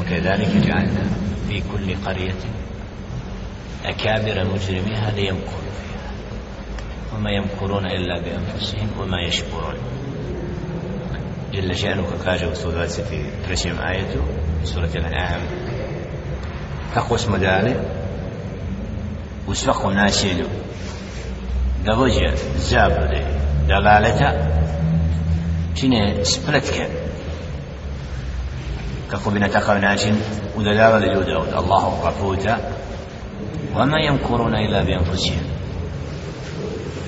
وكذلك جعلنا في كل قرية أكابر مجرميها ليمكروا فيها وما يمكرون إلا بأنفسهم وما يشكرون جل شأنه كاجه وثلاثة في ترسم آيته سورة الأنعام تقوس مدالة وسبق ناسيلو دوجة زابلة دلالة چنه سپلت kako bi na takav način udaljavali ljude od Allahovog puta vama je korona ila bi anfusija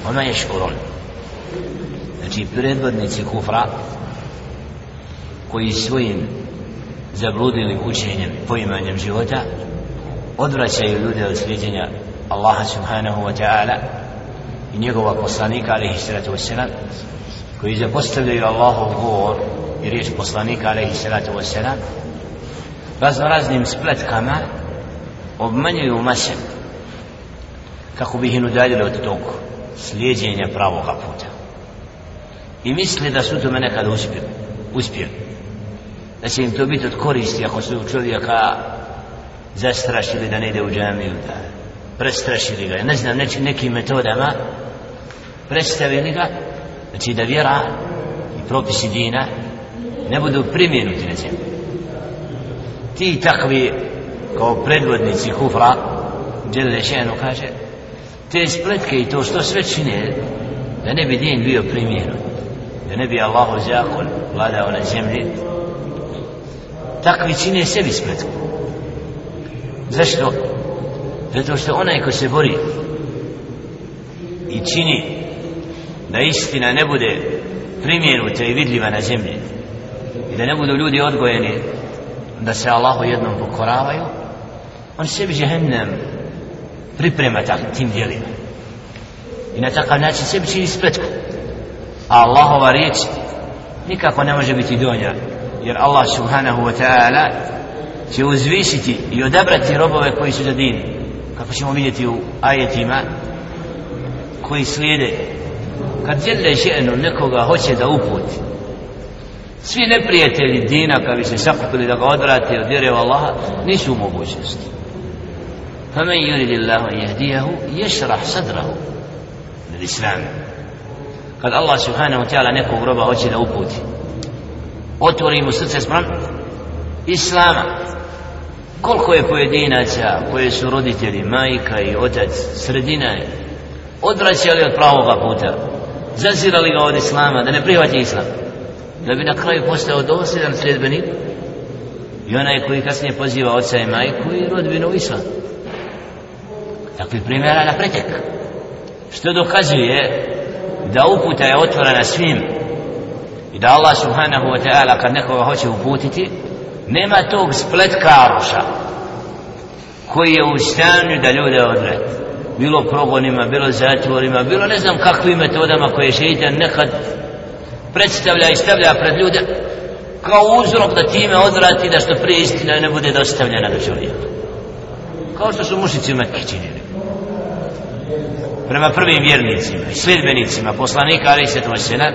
vama je škorom znači predvodnici kufra koji svojim zabludili učenjem, poimanjem života odvraćaju ljude od sliđenja Allaha subhanahu wa ta'ala i njegova poslanika alaihi sratu wassalam koji zapostavljaju Allahov govor i riječ poslanika alaihi salatu wasalam razno raznim spletkama obmanjuju mase kako bi ih udaljili od tog slijedjenja pravoga puta i misli da su tome nekad uspjeli uspjeli da će im to biti od koristi ako su čovjeka zastrašili da ne ide u džamiju da prestrašili ga ne znam neči, nekim metodama predstavili ga znači da vjera i propisi dina ne budu primjenuti na zemlji ti takvi kao predvodnici kufra djelne šenu kaže te spletke i to što sve čine da ne bi din bio primjenut da ne bi Allahu zakon vladao na zemlji takvi čine sebi spletku zašto? zato što onaj ko se bori i čini da istina ne bude primjenuta i vidljiva na zemlji da ne budu ljudi odgojeni da se Allahu jednom pokoravaju on sebi žehennem priprema tak, tim dijelima i na takav način sebi čini spletku a Allahova riječ nikako ne može biti donja jer Allah subhanahu wa ta'ala će uzvisiti i odabrati robove koji su za din kako ćemo vidjeti u ajetima koji slijede kad žele ženu nekoga hoće da uputi svi neprijatelji dina kada bi se sakupili da ga odvrate od vjere u Allaha nisu u mogućnosti فَمَنْ يُرِدِ اللَّهُ يَهْدِيَهُ يَشْرَحْ صَدْرَهُ للإسلام kad Allah subhanahu wa ta'ala nekog roba hoće da uputi otvori mu srce sprem Islama koliko je pojedinaca koje su roditelji, majka i otac sredina je odvraćali od pravog puta zazirali ga od Islama da ne prihvati Islama da bi na kraju postao dosljedan sljedbenik i onaj koji kasnije poziva oca i majku i rodbinu u islam takvih primjera na pretek što dokazuje da uputa je otvorena svim i da Allah subhanahu wa ta'ala kad nekoga hoće uputiti nema tog spletka aroša koji je u stanju da ljude odvrati bilo progonima, bilo zatvorima, bilo ne znam kakvim metodama koje šeitan nekad predstavlja i stavlja pred ljude kao uzrok da time odvrati da što prije istina ne bude dostavljena do čovjeka. Kao što su mušici u Mekke činili. Prema prvim vjernicima, sljedbenicima, poslanika, ali i svetom sena,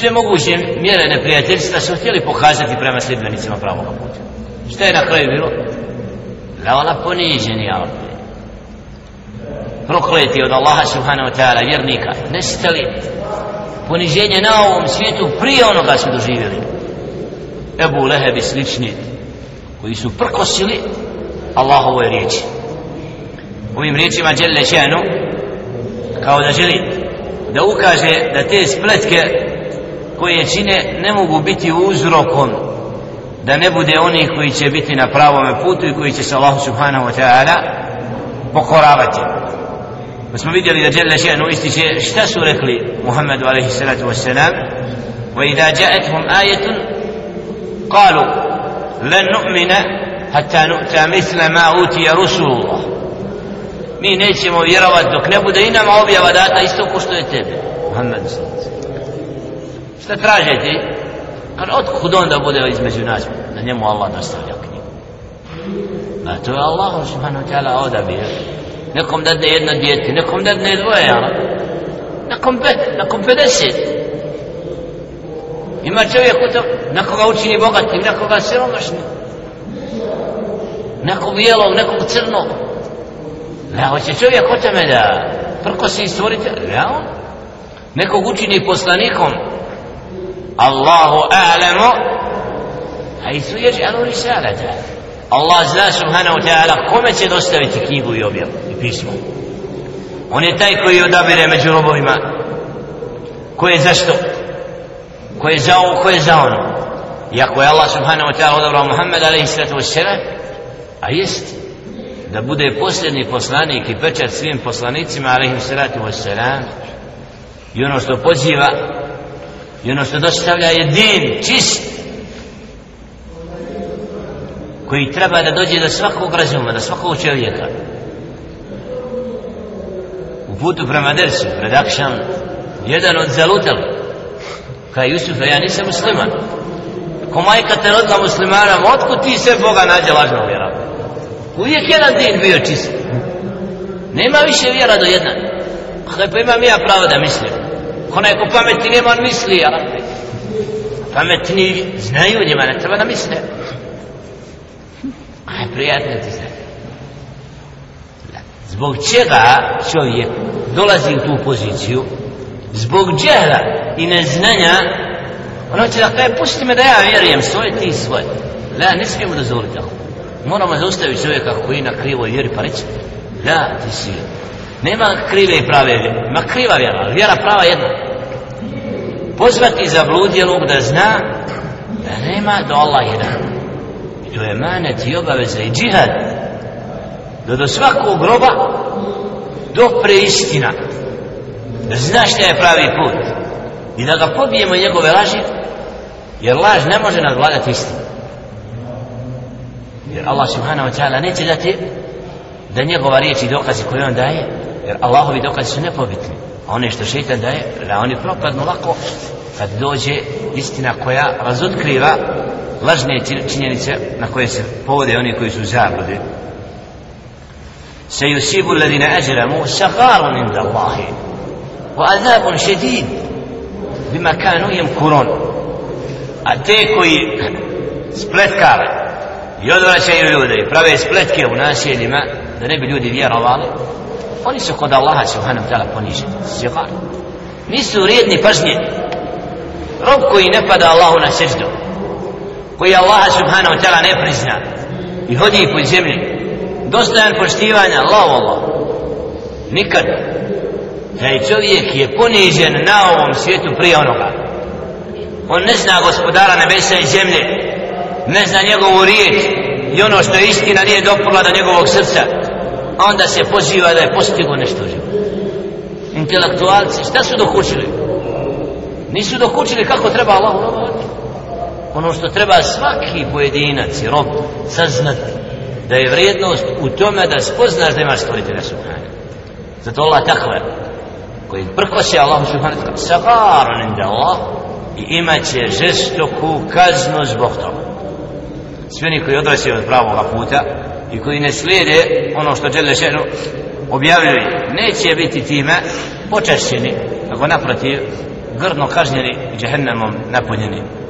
sve moguće mjere neprijateljstva su htjeli pokazati prema sljedbenicima pravog puta. Šta je na kraju bilo? Lala poniženi Alpe. Prokleti od Allaha subhanahu ta'ala vjernika. Nestali poniženje na ovom svijetu prije onoga su doživjeli Ebu Lehebi slični koji su prkosili Allahovoj riječi ovim riječima Đelle Čenu kao da želi da ukaže da te spletke koje čine ne mogu biti uzrokom da ne bude onih koji će biti na pravom putu i koji će se Allahu subhanahu wa ta'ala pokoravati Pa smo vidjeli da Đele Ženu ističe šta su rekli Muhammedu alaihi salatu wassalam وإذا جاءتهم آية قالوا لن نؤمن حتى نؤتى مثل ما أوتي رسل الله mi nećemo vjerovat dok ne bude i nama objava data isto ko što je tebe Muhammed šta traže ti kad otkud onda bude između nas da njemu Allah dostavlja knjigu a to je Allah subhanahu wa ta'ala odabir nekom dadne jedno djete, nekom dadne dvoje, ja. nekom pet, nekom pedeset. Ima čovjek u to, nekoga učini bogatim, nekoga siromašnim. Nekog bijelog, nekog crnog. Ne, hoće čovjek o tome da prkosi i stvorite, ja. Nekog učini poslanikom. Allahu a'lemu. A i su ježi, ali Allah zna subhanahu ta'ala kome će dostaviti knjigu i objavu pismo On je taj koji odabire među robovima Ko je za što Ko je za ovo, ko je za ono Iako je Allah subhanahu wa ta'ala odabrao Muhammed alaihi sallatu wa A jest Da bude posljedni poslanik i pečat svim poslanicima alaihi sallatu wa sallam I ono što poziva I ono što dostavlja je din, čist koji treba da dođe do svakog razuma, do svakog čovjeka putu prema Dersu, pred Akšan, jedan od zalutali. Kaj Jusufa, ja nisam musliman. Ko majka te rodila muslimanom, otkud ti se Boga nađe lažno vjera? Uvijek jedan din bio čist. Nema više vjera do jedna. Kada pa imam ja pravo da mislim. Ko neko pameti nema, on misli, ja. Pametni znaju njima, ne treba na misle. Aj, prijatno ti znaju. Zbog čega čovjeku dolazi u tu poziciju zbog džehla i neznanja ono će da kaje pusti me da ja vjerujem svoje ti svoje la ne smijemo dozvoliti ako moramo zaustaviti čovjeka koji na krivoj vjeri pa reći la ti si nema krive i prave vjere ima kriva vjera ali vjera prava jedna pozvati za bludjelog da zna da nema do Allah jedan i to je manet i obaveza i džihad da do svakog groba dopre istina da zna šta je pravi put i da ga pobijemo njegove laži jer laž ne može nadvladati istinu jer Allah subhanahu wa ta'ala neće dati da njegova riječ i dokazi koje on daje jer Allahovi dokazi su nepobitni a one što šeitan daje da oni propadnu lako kad dođe istina koja razotkriva lažne činjenice na koje se povode oni koji su zabude سيصيب الذين أجرموا سقارا عند الله وعذاب شديد بما كانوا يمكرون أتيكوي سبلتكار يدرى شيء يودي فرابي سبلتكي وناس يلما ذنب اليود يرى ظالي oni su kod Allaha subhanahu wa ta'ala poniženi sigar nisu vrijedni pažnje rob koji ne pada Allahu na seždu koji Allaha subhanahu wa ta'ala ne prizna i hodi po zemlji dostajan poštivanja Allah Allah nikad da je čovjek je ponižen na ovom svijetu prije onoga on ne zna gospodara nebesa i zemlje ne zna njegovu riječ i ono što je istina nije dopula do njegovog srca onda se poziva da je postigo nešto u životu intelektualci šta su dokučili nisu dokučili kako treba Allah ono što treba svaki pojedinac i rob saznati da je vrijednost u tome da spoznaš da imaš stvoritelja Subhana. Zato Allah takve, koji prkosi Allah Subhana, tako sagaran inda Allah, i imat će žestoku kaznu zbog toga. Svi oni koji odrasi od pravog puta i koji ne slijede ono što žele ženu objavljuju, neće biti time počašćeni, nego naprotiv, grno kažnjeni i džehennemom napunjeni.